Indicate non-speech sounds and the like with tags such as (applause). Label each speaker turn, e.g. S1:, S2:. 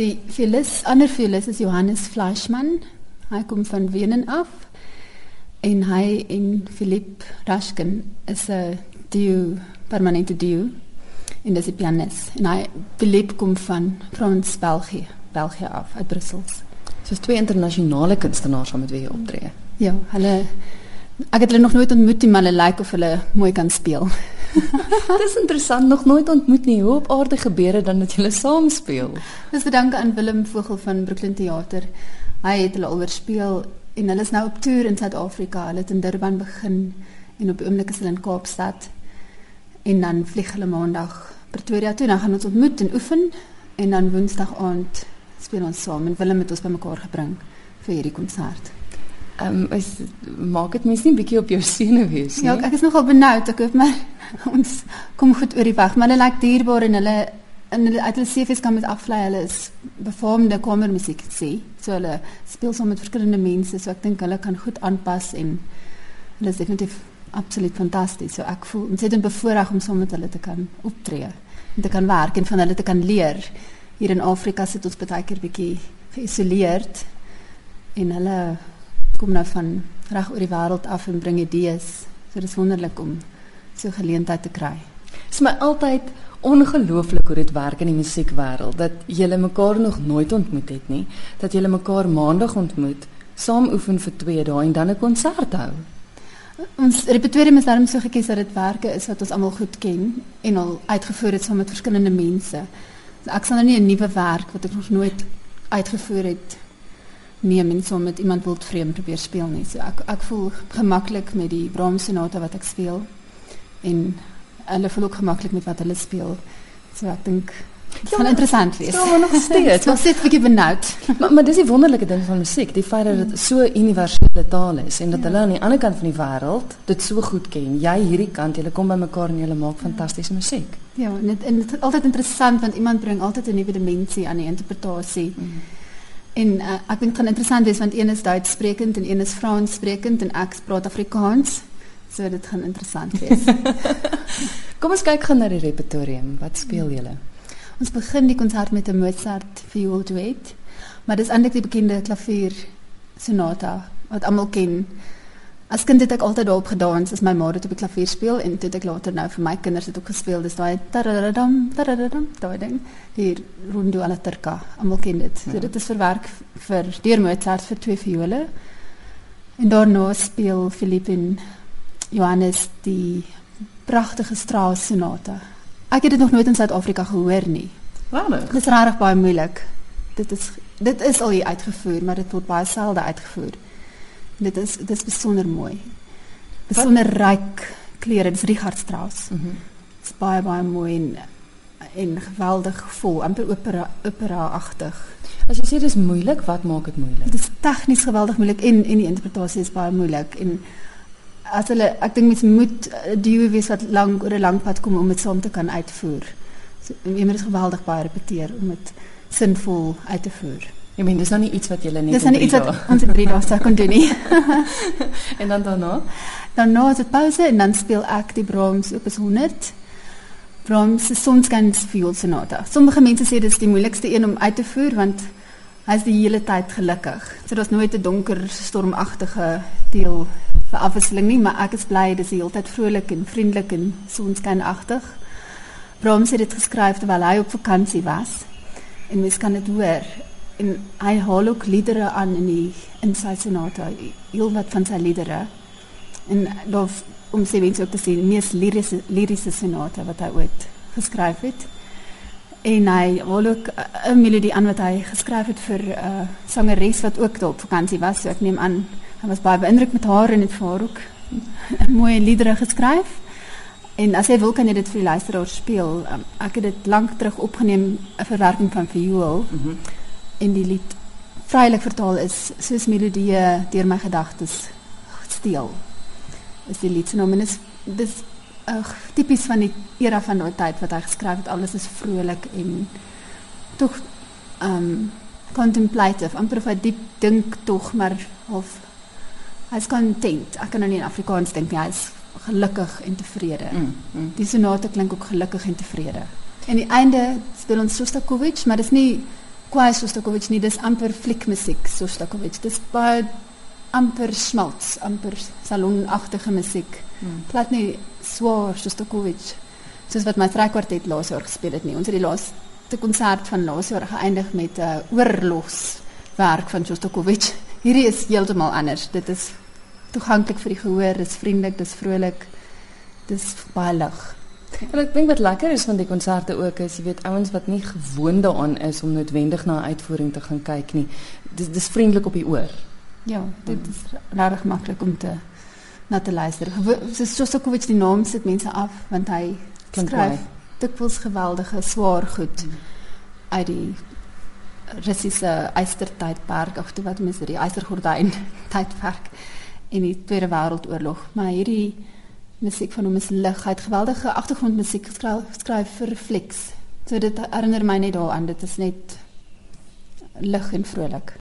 S1: Die Phyllis, ander Phyllis is Johannes Fleischmann. Hy kom van Wenen af. En hy en Philip Raschken is 'n duo, permanente duo. En dis 'n pianis. En hy Philip kom van Frans, België, België af, uit Brussel.
S2: Soos twee internasionale kunstenaars wat met wie optree.
S1: Ja, hulle ek het hulle nog nooit ontmoet nie, maar hulle lyk of hulle mooi kan speel. (laughs)
S2: Dis interessant, nog nooit ontmoet nie. Hoe op aarde gebeur dit dan dat julle saam speel?
S1: Dis te danke aan Willem Vogel van Brooklyn Theater. Hy het hulle alweer speel en hulle is nou op toer in Suid-Afrika. Hulle het in Durban begin en op die oomblik is hulle in Kaapstad. En dan vlieg hulle maandag Pretoria toe. Dan gaan ons ontmoet en oefen en dan woensdag aand speel ons saam en Willem het ons bymekaar gebring vir hierdie konsert.
S2: Ehm um, is maak dit mens nie bietjie op jou senuwees nie.
S1: Ja, ek is nogal benoud. Ek hoop maar (laughs) ons kom goed oor die weg, maar hulle lyk dierbaar en hulle en hulle uit hulle CV's kan met aflei. Hulle is befaamde kamermusiek sê. So hulle speel saam met verskillende mense, so ek dink hulle kan goed aanpas en hulle is definitief absoluut fantasties. So ek voel ontsettend bevoorreg om saam met hulle te kan optree en te kan werk en van hulle te kan leer. Hier in Afrika sit ons baie keer bietjie geïsoleerd en hulle kom nou van reg oor die wêreld af en bring idees. So dis wonderlik om so geleentheid te kry.
S2: Dit is my altyd ongelooflik hoe dit werk in die musiekwêreld dat julle mekaar nog nooit ontmoet het nie, dat julle mekaar maandag ontmoet, saam oefen vir 2 dae en dan 'n konsert hou.
S1: Ons repertoire is daarom so gekies dat dit werke is wat ons almal goed ken en al uitgevoer het saam met verskillende mense. So ek sal nou nie 'n nuwe werk wat ek nog nooit uitgevoer het neem en so met iemand wild vreemd probeer speel nie. So ek ek voel gemaklik met die Brahms sonate wat ek speel en hulle voel ook gemaklik met wat hulle speel. So ek dink dit gaan ja, interessant wees.
S2: Ja, maar nog (laughs) steeds.
S1: Ons sit bietjie benoud.
S2: maar maar dis die wonderlike ding van musiek, die feit dat dit so universele taal is en dat ja. hulle aan die ander kant van die wêreld dit so goed ken. Jy hierdie kant, julle kom bymekaar en julle maak fantastiese musiek.
S1: Ja, en dit en dit is altyd interessant want iemand bring altyd 'n nuwe dimensie aan die interpretasie. Mm. En uh, ek dink dit gaan interessant wees want een is Duits sprekend en een is Frans sprekend en ek praat Afrikaans. So dit gaan interessant wees. (laughs)
S2: Kom ons kyk gou na die repertorium. Wat speel julle?
S1: Ons begin die konsert met 'n Mozart viool duet. Maar dis eintlik die bekende klavier sonata wat almal ken. As kind het ek altyd daarop gedans as my ma dit op die klavier speel en toe ek later nou vir my kinders het ook gespeel. Dis daai taradadam taradadam daai ding. Die Rondo alla Turca. Almal ken dit. So dit is verwerk vir deur Mozart vir twee viole. En daarna speel Philippin Johannes die pragtige Strauss sonate. Ek het dit nog nooit in Suid-Afrika gehoor nie.
S2: Waarom?
S1: Dit is regtig baie moeilik. Dit is dit is al hier uitgevoer, maar dit word baie selde uitgevoer. Dit is dit is besonder mooi. Besonder ryk kleure, dis Richard Strauss. Mhm. Mm Dit's baie baie mooi en en geweldig vol, amper opera opera-agtig.
S2: As jy sê dis moeilik, wat maak dit moeilik?
S1: Dit is tegnies geweldig moeilik en en die interpretasie is baie moeilik en as hulle ek dink mens moet eh, die wees wat lank oor 'n lang pad kom om dit saam te kan uitvoer. So, jy moet dit geweldig baie repeteer om dit sinvol uit te voer.
S2: Ek meen dis nou nie iets wat jy net
S1: Dis nou nie iets wat ons in 3 dae sou kon doen nie. (laughs)
S2: en dan daarna?
S1: Daarna is dit pause en dan speel ek die Brahms Opus 100. Brahms se Sonskans viool sonata. Sommige mense sê dis die moeilikste een om uit te voer want hy is die hele tyd gelukkig. So daar's nooit 'n donker stormagtige deel vir afwisseling nie, maar ek is bly dis die hele tyd vrolik en vriendelik en sonskanagtig. Brahms het dit geskryf terwyl hy op vakansie was. En mens kan dit hoor en hy haal ook liedere aan in die in sy sonata heel wat van sy liedere. En daar om sê mense ook te sê mees liriese liriese sonata wat hy ooit geskryf het. En hy haal ook 'n melodie aan wat hy geskryf het vir 'n uh, sangeres wat ook daar op vakansie was. So ek neem aan hy was baie beïndruk met haar en het vir haar ook (laughs) mooi liedere geskryf. En as jy wil kan jy dit vir die luisteraar speel. Um, ek het dit lank terug opgeneem 'n verwerking van viool. Mm -hmm en die lied vrylik vertaal is soos melodieë deur my gedagtes steel. Is die lied se naam. En is dis ag tipies van die era van daai tyd wat hy geskryf het. Alles is vrolik en tog um contemplative. Amper of hy diep dink tog maar of hy's content. Ek kan nou nie in Afrikaans dink nie. Hy's gelukkig en tevrede. Mm, mm. die sonate klink ook gelukkig en tevrede. En die einde speel ons Shostakovich maar dis nie kwaai Shostakovich nie, dis amper fliekmusiek Shostakovich. Dis baie amper smalts, amper salonagtige musiek. Hmm. Plat nie swaar Shostakovich. Soos wat my strykkwartet laas jaar gespeel het nie. Ons het die laaste konsert van laas jaar geëindig met 'n uh, oorlogswerk van Shostakovich. (laughs) Hierdie is heeltemal anders. Dit is toeganklik vir die gehoor, dis vriendelik, dis vrolik. Dis baie lig.
S2: En ek dink wat lekker is van die konserte ook is, jy weet ouens wat nie gewoond daaraan is om noodwendig na 'n uitvoering te gaan kyk nie. Dis dis vriendelik op die oor.
S1: Ja, dit is regtig maklik om te na te luister. Soos Shostakovich die naam sit mense af want hy skryf dikwels geweldige swaar goed mm. uit die Russiese eistertydperk of wat mense die eisergordyn tydperk in die Tweede Wêreldoorlog. Maar hierdie musiek van hom is lig. Hy het geweldige agtergrondmusiek geskryf, vir flieks. So dit herinner my net daaraan. Dit is net lig en vrolik.